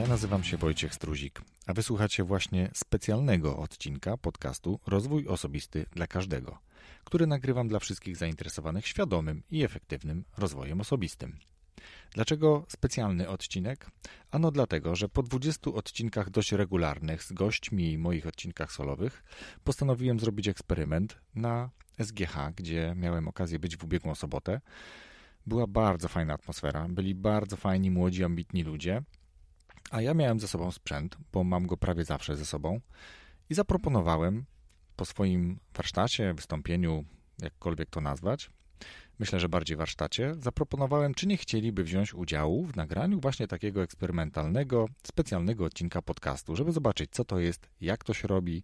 Ja nazywam się Wojciech Struzik, a wysłuchacie właśnie specjalnego odcinka podcastu Rozwój Osobisty dla Każdego, który nagrywam dla wszystkich zainteresowanych świadomym i efektywnym rozwojem osobistym. Dlaczego specjalny odcinek? Ano dlatego, że po 20 odcinkach dość regularnych z gośćmi i moich odcinkach solowych postanowiłem zrobić eksperyment na SGH, gdzie miałem okazję być w ubiegłą sobotę. Była bardzo fajna atmosfera, byli bardzo fajni, młodzi, ambitni ludzie, a ja miałem ze sobą sprzęt, bo mam go prawie zawsze ze sobą i zaproponowałem po swoim warsztacie, wystąpieniu, jakkolwiek to nazwać, myślę, że bardziej warsztacie, zaproponowałem, czy nie chcieliby wziąć udziału w nagraniu właśnie takiego eksperymentalnego, specjalnego odcinka podcastu, żeby zobaczyć, co to jest, jak to się robi,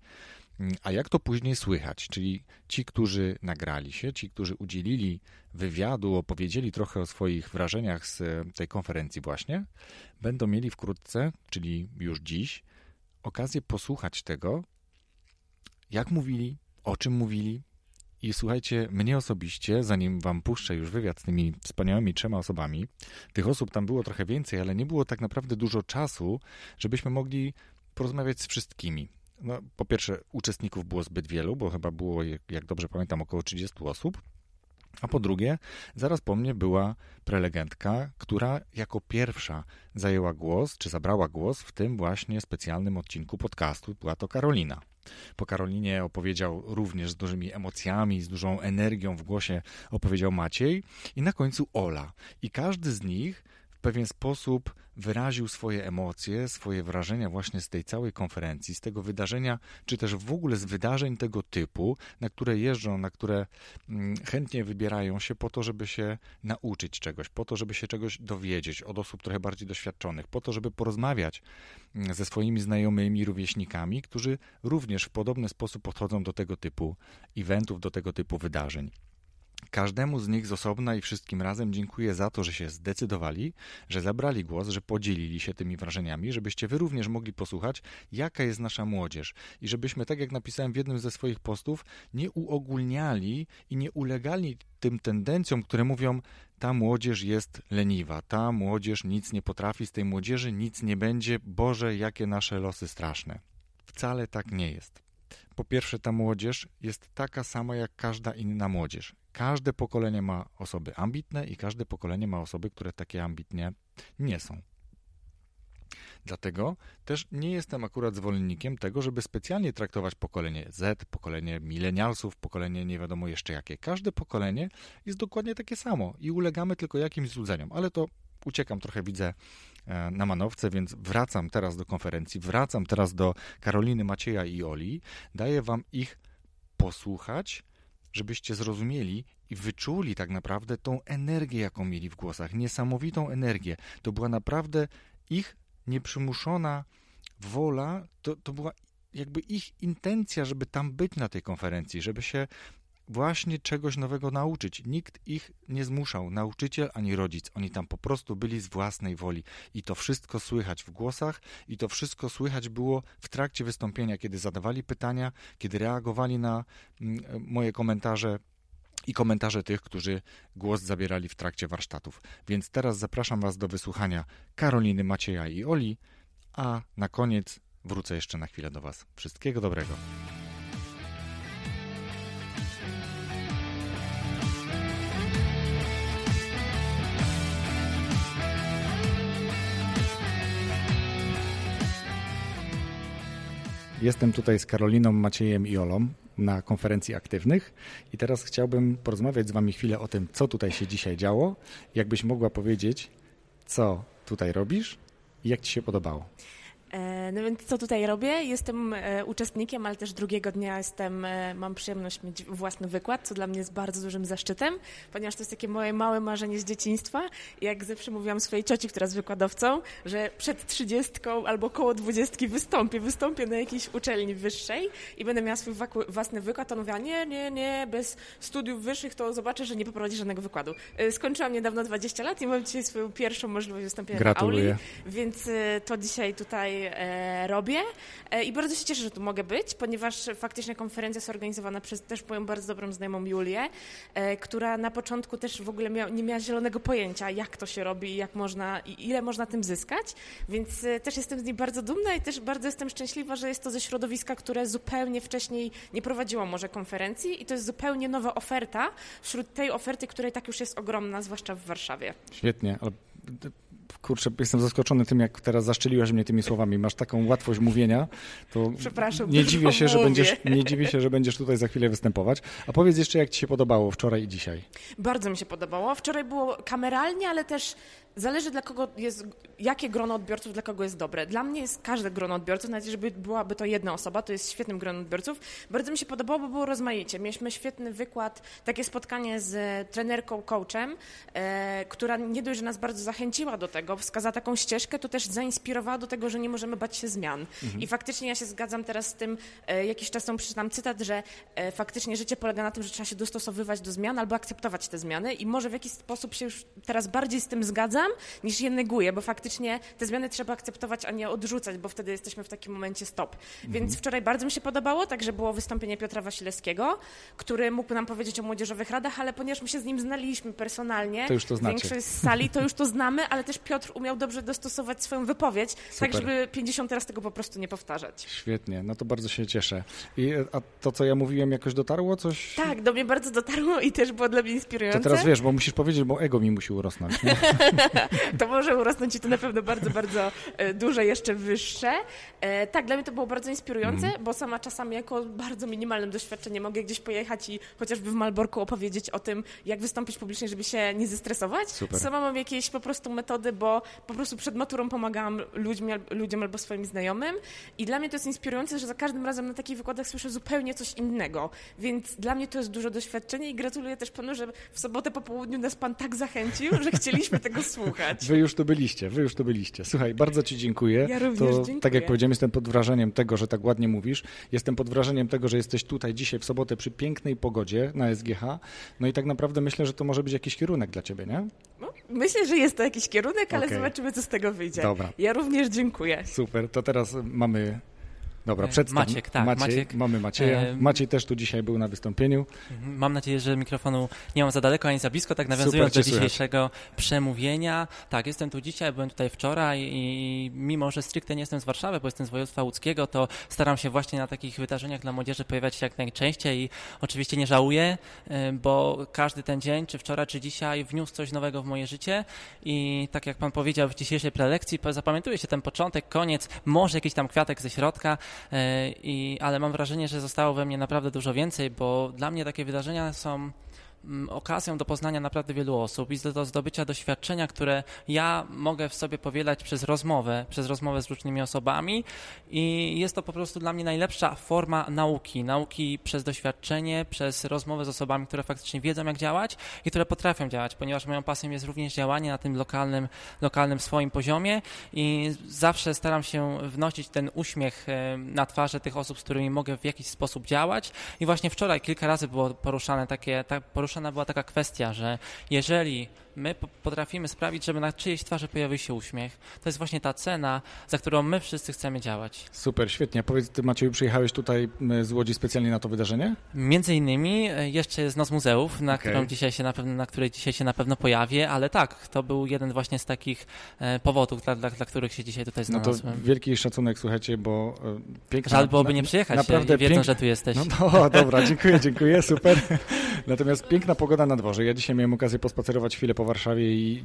a jak to później słychać. Czyli ci, którzy nagrali się, ci, którzy udzielili wywiadu, opowiedzieli trochę o swoich wrażeniach z tej konferencji, właśnie, będą mieli wkrótce, czyli już dziś, okazję posłuchać tego, jak mówili, o czym mówili, i słuchajcie, mnie osobiście, zanim wam puszczę już wywiad z tymi wspaniałymi trzema osobami, tych osób tam było trochę więcej, ale nie było tak naprawdę dużo czasu, żebyśmy mogli porozmawiać z wszystkimi. No, po pierwsze, uczestników było zbyt wielu, bo chyba było, jak dobrze pamiętam, około 30 osób. A po drugie, zaraz po mnie była prelegentka, która jako pierwsza zajęła głos, czy zabrała głos w tym właśnie specjalnym odcinku podcastu. Była to Karolina. Po Karolinie opowiedział również z dużymi emocjami, z dużą energią w głosie opowiedział Maciej i na końcu Ola. I każdy z nich w pewien sposób wyraził swoje emocje, swoje wrażenia właśnie z tej całej konferencji, z tego wydarzenia, czy też w ogóle z wydarzeń tego typu, na które jeżdżą, na które mm, chętnie wybierają się po to, żeby się nauczyć czegoś, po to, żeby się czegoś dowiedzieć od osób trochę bardziej doświadczonych, po to, żeby porozmawiać mm, ze swoimi znajomymi, rówieśnikami, którzy również w podobny sposób podchodzą do tego typu eventów, do tego typu wydarzeń. Każdemu z nich z osobna i wszystkim razem dziękuję za to, że się zdecydowali, że zabrali głos, że podzielili się tymi wrażeniami, żebyście wy również mogli posłuchać, jaka jest nasza młodzież i żebyśmy, tak jak napisałem w jednym ze swoich postów, nie uogólniali i nie ulegali tym tendencjom, które mówią, ta młodzież jest leniwa, ta młodzież nic nie potrafi, z tej młodzieży nic nie będzie, Boże, jakie nasze losy straszne. Wcale tak nie jest. Po pierwsze, ta młodzież jest taka sama jak każda inna młodzież. Każde pokolenie ma osoby ambitne i każde pokolenie ma osoby, które takie ambitnie nie są. Dlatego też nie jestem akurat zwolennikiem tego, żeby specjalnie traktować pokolenie Z, pokolenie milenialsów, pokolenie nie wiadomo jeszcze jakie. Każde pokolenie jest dokładnie takie samo i ulegamy tylko jakimś złudzeniom, ale to uciekam trochę, widzę na manowce, więc wracam teraz do konferencji, wracam teraz do Karoliny, Macieja i Oli. Daję wam ich posłuchać, żebyście zrozumieli i wyczuli tak naprawdę tą energię, jaką mieli w głosach. Niesamowitą energię. To była naprawdę ich nieprzymuszona wola, to, to była jakby ich intencja, żeby tam być na tej konferencji, żeby się właśnie czegoś nowego nauczyć. Nikt ich nie zmuszał, nauczyciel ani rodzic. Oni tam po prostu byli z własnej woli. I to wszystko słychać w głosach, i to wszystko słychać było w trakcie wystąpienia, kiedy zadawali pytania, kiedy reagowali na mm, moje komentarze i komentarze tych, którzy głos zabierali w trakcie warsztatów. Więc teraz zapraszam Was do wysłuchania Karoliny, Macieja i Oli, a na koniec wrócę jeszcze na chwilę do Was. Wszystkiego dobrego. Jestem tutaj z Karoliną, Maciejem i Olą na konferencji aktywnych i teraz chciałbym porozmawiać z Wami chwilę o tym, co tutaj się dzisiaj działo. Jakbyś mogła powiedzieć, co tutaj robisz i jak Ci się podobało? E, no więc co tutaj robię? Jestem e, uczestnikiem, ale też drugiego dnia jestem, e, mam przyjemność mieć własny wykład, co dla mnie jest bardzo dużym zaszczytem, ponieważ to jest takie moje małe marzenie z dzieciństwa. Jak zawsze mówiłam swojej cioci, która jest wykładowcą, że przed trzydziestką albo koło dwudziestki wystąpię, wystąpię na jakiejś uczelni wyższej i będę miała swój własny wykład. On mówiła, nie, nie, nie, bez studiów wyższych to zobaczę, że nie poprowadzi żadnego wykładu. Skończyłam niedawno 20 lat i mam dzisiaj swoją pierwszą możliwość wystąpienia Gratuluję. na auli, więc to dzisiaj tutaj e, robię e, i bardzo się cieszę, że tu mogę być, ponieważ faktycznie konferencja jest organizowana przez też moją bardzo dobrą znajomą Julię, e, która na początku też w ogóle nie miała zielonego pojęcia, jak to się robi, jak można i ile można tym zyskać, więc e, też jestem z niej bardzo dumna i też bardzo jestem szczęśliwa, że jest to ze środowiska, które zupełnie wcześniej nie prowadziło może konferencji i to jest zupełnie nowa oferta wśród tej oferty, której tak już jest ogromna, zwłaszcza w Warszawie. Świetnie, kurczę, jestem zaskoczony tym, jak teraz zaszczeliłaś mnie tymi słowami. Masz taką łatwość mówienia, to Przepraszam, nie dziwię, się, że będziesz, nie dziwię się, że będziesz tutaj za chwilę występować. A powiedz jeszcze, jak ci się podobało wczoraj i dzisiaj? Bardzo mi się podobało. Wczoraj było kameralnie, ale też zależy dla kogo jest, jakie grono odbiorców dla kogo jest dobre. Dla mnie jest każde grono odbiorców, nawet jeżeli byłaby to jedna osoba, to jest świetnym gronem odbiorców. Bardzo mi się podobało, bo było rozmaicie. Mieliśmy świetny wykład, takie spotkanie z trenerką, coachem, e, która nie dość, że nas bardzo zachęciła do tego, wskazała taką ścieżkę, to też zainspirowała do tego, że nie możemy bać się zmian. Mhm. I faktycznie ja się zgadzam teraz z tym, e, jakiś czas temu przeczytam cytat, że e, faktycznie życie polega na tym, że trzeba się dostosowywać do zmian albo akceptować te zmiany i może w jakiś sposób się już teraz bardziej z tym zgadzam, niż je neguję, bo faktycznie te zmiany trzeba akceptować, a nie odrzucać, bo wtedy jesteśmy w takim momencie stop. Mhm. Więc wczoraj bardzo mi się podobało, także było wystąpienie Piotra Wasilewskiego, który mógł nam powiedzieć o młodzieżowych radach, ale ponieważ my się z nim znaliśmy personalnie, to już to znacie. większość z sali, to już to znamy, ale też Piotr umiał dobrze dostosować swoją wypowiedź, tak Super. tak żeby 50 razy tego po prostu nie powtarzać. Świetnie, no to bardzo się cieszę. I, a to, co ja mówiłem, jakoś dotarło coś? Tak, do mnie bardzo dotarło i też było dla mnie inspirujące. To teraz wiesz, bo musisz powiedzieć, bo ego mi musi urosnąć. to może urosnąć i to na pewno bardzo, bardzo e, duże, jeszcze wyższe. E, tak, dla mnie to było bardzo inspirujące, mm. bo sama czasami jako bardzo minimalnym doświadczeniem mogę gdzieś pojechać i chociażby w Malborku opowiedzieć o tym, jak wystąpić publicznie, żeby się nie zestresować. Super. Sama mam jakieś po prostu metody, bo po prostu przed maturą pomagałam ludźmi, ludziom albo swoim znajomym i dla mnie to jest inspirujące, że za każdym razem na takich wykładach słyszę zupełnie coś innego, więc dla mnie to jest duże doświadczenie i gratuluję też panu, że w sobotę po południu nas pan tak zachęcił, że chcieliśmy tego słuchać. Wy już tu byliście, wy już tu byliście. Słuchaj, bardzo ci dziękuję. Ja również to, dziękuję. Tak jak powiedziałem, jestem pod wrażeniem tego, że tak ładnie mówisz. Jestem pod wrażeniem tego, że jesteś tutaj dzisiaj w sobotę przy pięknej pogodzie na SGH. No i tak naprawdę myślę, że to może być jakiś kierunek dla ciebie, nie? No, myślę, że jest to jakiś kierunek, ale okay. zobaczymy, co z tego wyjdzie. Dobra. Ja również dziękuję. Super, to teraz mamy Dobra, e, przedstaw. Maciek, tak. Maciej, Maciek. Mamy Macieja. E, Maciej też tu dzisiaj był na wystąpieniu. Mhm, mam nadzieję, że mikrofonu nie mam za daleko ani za blisko, tak nawiązując do dzisiejszego słychać. przemówienia. Tak, jestem tu dzisiaj, byłem tutaj wczoraj i mimo, że stricte nie jestem z Warszawy, bo jestem z województwa łódzkiego, to staram się właśnie na takich wydarzeniach dla młodzieży pojawiać się jak najczęściej i oczywiście nie żałuję, e, bo każdy ten dzień, czy wczoraj, czy dzisiaj wniósł coś nowego w moje życie i tak jak pan powiedział w dzisiejszej prelekcji, zapamiętuje się ten początek, koniec, może jakiś tam kwiatek ze środka, I, ale mam wrażenie, że zostało we mnie naprawdę dużo więcej, bo dla mnie takie wydarzenia są okazją do poznania naprawdę wielu osób i do zdobycia doświadczenia, które ja mogę w sobie powielać przez rozmowę, przez rozmowę z różnymi osobami. I jest to po prostu dla mnie najlepsza forma nauki, nauki przez doświadczenie, przez rozmowę z osobami, które faktycznie wiedzą jak działać i które potrafią działać, ponieważ moją pasją jest również działanie na tym lokalnym, lokalnym swoim poziomie. I zawsze staram się wnosić ten uśmiech na twarze tych osób, z którymi mogę w jakiś sposób działać. I właśnie wczoraj kilka razy było poruszane takie, tak, poruszane poruszana była taka kwestia, że jeżeli my potrafimy sprawić, żeby na czyjejś twarzy pojawił się uśmiech. To jest właśnie ta cena, za którą my wszyscy chcemy działać. Super, świetnie. Powiedz, ty Macieju, przyjechałeś tutaj z Łodzi specjalnie na to wydarzenie? Między innymi e, jeszcze jest Noc Muzeów, na, okay. którą dzisiaj się na, pewno, na której dzisiaj się na pewno pojawię, ale tak, to był jeden właśnie z takich e, powodów, dla, dla, dla których się dzisiaj tutaj znalazłem. No to wielki szacunek, słuchajcie, bo e, piękna... Żal byłoby nie przyjechać, naprawdę wiedzą, pięk... że tu jesteś. No, no dobra, dziękuję, dziękuję, super. Natomiast piękna pogoda na dworze. Ja dzisiaj miałem okazję pospacerować chwilę po Warszawie i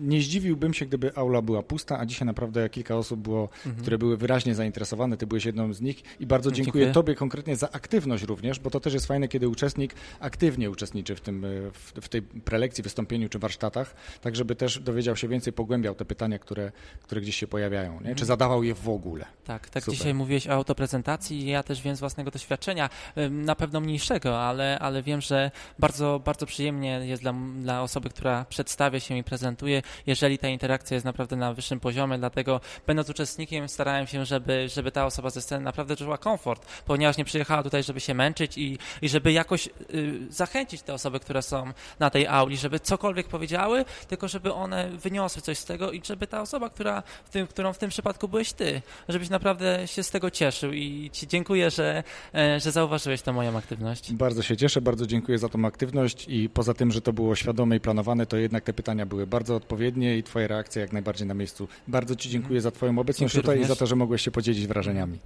nie zdziwiłbym się, gdyby aula była pusta, a dzisiaj naprawdę kilka osób było, mhm. które były wyraźnie zainteresowane. Ty byłeś jedną z nich i bardzo dziękuję, dziękuję, Tobie konkretnie za aktywność również, bo to też jest fajne, kiedy uczestnik aktywnie uczestniczy w, tym, w, w tej prelekcji, wystąpieniu czy warsztatach, tak żeby też dowiedział się więcej, pogłębiał te pytania, które, które gdzieś się pojawiają, nie? czy mhm. zadawał je w ogóle. Tak, tak Super. dzisiaj mówiłeś o autoprezentacji ja też wiem z własnego doświadczenia, na pewno mniejszego, ale, ale wiem, że bardzo bardzo, bardzo przyjemnie jest dla, dla osoby, która przedstawia się i prezentuje, jeżeli ta interakcja jest naprawdę na wyższym poziomie, dlatego będąc uczestnikiem starałem się, żeby, żeby ta osoba ze sceny naprawdę czuła komfort, ponieważ nie przyjechała tutaj, żeby się męczyć i, i żeby jakoś y, zachęcić te osoby, które są na tej auli, żeby cokolwiek powiedziały, tylko żeby one wyniosły coś z tego i żeby ta osoba, która w tym, którą w tym przypadku byłeś ty, żebyś naprawdę się z tego cieszył i ci dziękuję, że, e, że zauważyłeś tę moją aktywność. Bardzo się cieszę, bardzo dziękuję za tą aktywność i poza tym, że to było świadome i planowane, to jednak te pytania były bardzo odpowiednie i twoje reakcje jak najbardziej na miejscu. Bardzo ci dziękuję za twoją obecność dziękuję tutaj również. i za to, że mogłeś się podzielić wrażeniami.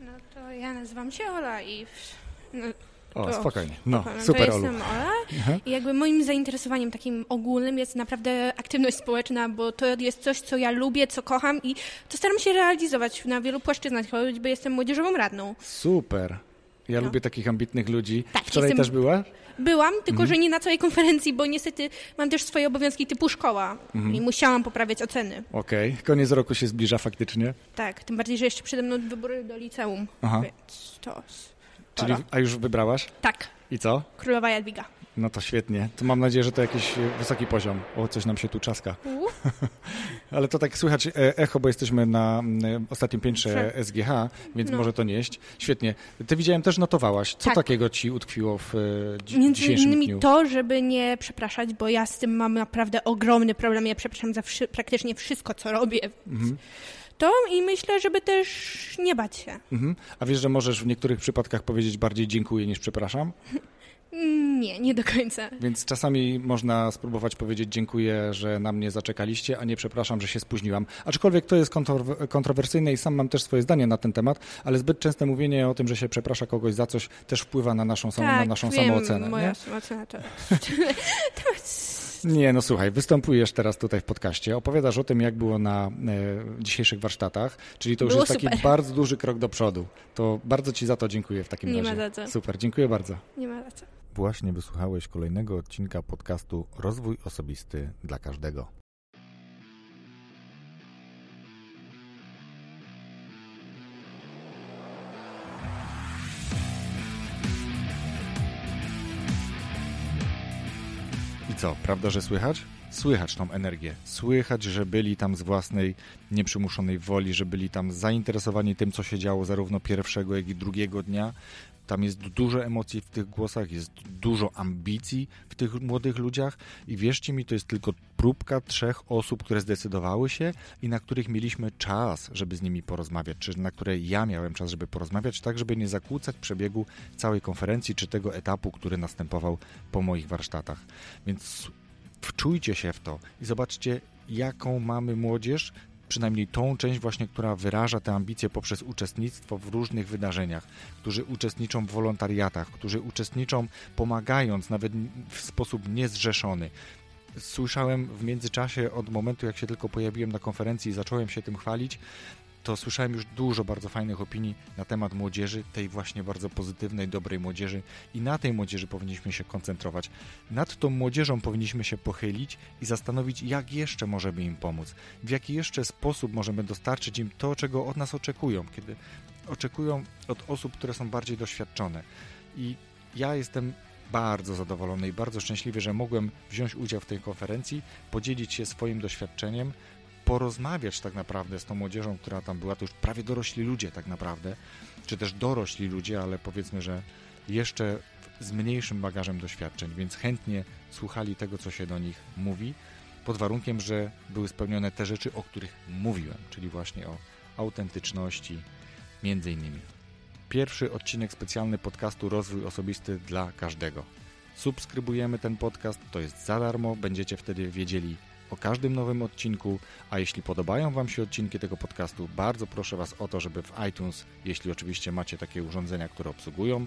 No to ja nazywam się Ola i no, o, spokojnie. No, super, to jestem Ola i jakby moim zainteresowaniem takim ogólnym jest naprawdę aktywność społeczna, bo to jest coś, co ja lubię, co kocham i to staram się realizować na wielu płaszczyznach, choćby jestem młodzieżową radną. Super. Ja no. lubię takich ambitnych ludzi. Tak, Wczoraj jestem... też była? Byłam, tylko mhm. że nie na całej konferencji, bo niestety mam też swoje obowiązki typu szkoła mhm. i musiałam poprawiać oceny. Okej, okay. koniec roku się zbliża faktycznie. Tak, tym bardziej, że jeszcze przede mną wybory do liceum, Aha. więc to... Czyli, a już wybrałaś? Tak. I co? Królowa Jadwiga. No to świetnie. To mam nadzieję, że to jakiś e, wysoki poziom. O, coś nam się tu czaska. Ale to tak słychać e, echo, bo jesteśmy na e, ostatnim piętrze SGH, więc no. może to nieść. Świetnie. Ty widziałem też notowałaś. Co tak. takiego ci utkwiło w dzi Między dzisiejszym innymi dniu? to, żeby nie przepraszać, bo ja z tym mam naprawdę ogromny problem. Ja przepraszam za wszy praktycznie wszystko, co robię. Mhm to i myślę, żeby też nie bać się. Mhm. A wiesz, że możesz w niektórych przypadkach powiedzieć bardziej dziękuję niż przepraszam? Nie, nie do końca. Więc czasami można spróbować powiedzieć dziękuję, że na mnie zaczekaliście, a nie przepraszam, że się spóźniłam. Aczkolwiek to jest kontrowersyjne i sam mam też swoje zdanie na ten temat, ale zbyt częste mówienie o tym, że się przeprasza kogoś za coś też wpływa na naszą, tak, na naszą wiem, samoocenę. moja nie? samoocena to... Nie, no słuchaj, występujesz teraz tutaj w podcaście, opowiadasz o tym, jak było na e, dzisiejszych warsztatach, czyli to już było jest taki super. bardzo duży krok do przodu. To bardzo Ci za to dziękuję w takim Nie razie. Nie ma za co. Super, dziękuję bardzo. Nie ma za co. Właśnie wysłuchałeś kolejnego odcinka podcastu Rozwój Osobisty dla Każdego. I co, prawda, że słychać? Słychać tą energię. Słychać, że byli tam z własnej nieprzymuszonej woli, że byli tam zainteresowani tym, co się działo zarówno pierwszego, jak i drugiego dnia, tam jest dużo emocji w tych głosach, jest dużo ambicji w tych młodych ludziach i wierzcie mi, to jest tylko próbka trzech osób, które zdecydowały się i na których mieliśmy czas, żeby z nimi porozmawiać, czy na które ja miałem czas, żeby porozmawiać, tak żeby nie zakłócać przebiegu całej konferencji, czy tego etapu, który następował po moich warsztatach. Więc wczujcie się w to i zobaczcie, jaką mamy młodzież, przynajmniej tą część właśnie, która wyraża te ambicje poprzez uczestnictwo w różnych wydarzeniach, którzy uczestniczą w wolontariatach, którzy uczestniczą pomagając nawet w sposób niezrzeszony. Słyszałem w międzyczasie od momentu, jak się tylko pojawiłem na konferencji i zacząłem się tym chwalić, to słyszałem już dużo bardzo fajnych opinii na temat młodzieży, tej właśnie bardzo pozytywnej, dobrej młodzieży i na tej młodzieży powinniśmy się koncentrować. Nad tą młodzieżą powinniśmy się pochylić i zastanowić, jak jeszcze możemy im pomóc, w jaki jeszcze sposób możemy dostarczyć im to, czego od nas oczekują, kiedy oczekują od osób, które są bardziej doświadczone. I ja jestem bardzo zadowolony i bardzo szczęśliwy, że mogłem wziąć udział w tej konferencji, podzielić się swoim doświadczeniem, porozmawiać tak naprawdę z tą młodzieżą, która tam była, to już prawie dorośli ludzie tak naprawdę, czy też dorośli ludzie, ale powiedzmy, że jeszcze z mniejszym bagażem doświadczeń, więc chętnie słuchali tego, co się do nich mówi, pod warunkiem, że były spełnione te rzeczy, o których mówiłem, czyli właśnie o autentyczności, między innymi. Pierwszy odcinek specjalny podcastu Rozwój Osobisty dla każdego. Subskrybujemy ten podcast, to jest za darmo, będziecie wtedy wiedzieli, o każdym nowym odcinku, a jeśli podobają Wam się odcinki tego podcastu, bardzo proszę Was o to, żeby w iTunes, jeśli oczywiście macie takie urządzenia, które obsługują,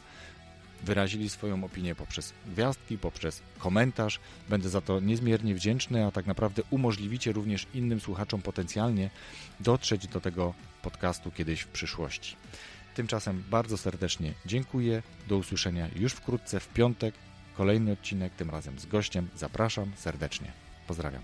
wyrazili swoją opinię poprzez gwiazdki, poprzez komentarz. Będę za to niezmiernie wdzięczny, a tak naprawdę umożliwicie również innym słuchaczom potencjalnie dotrzeć do tego podcastu kiedyś w przyszłości. Tymczasem bardzo serdecznie dziękuję. Do usłyszenia już wkrótce w piątek. Kolejny odcinek, tym razem z gościem. Zapraszam serdecznie. Pozdrawiam.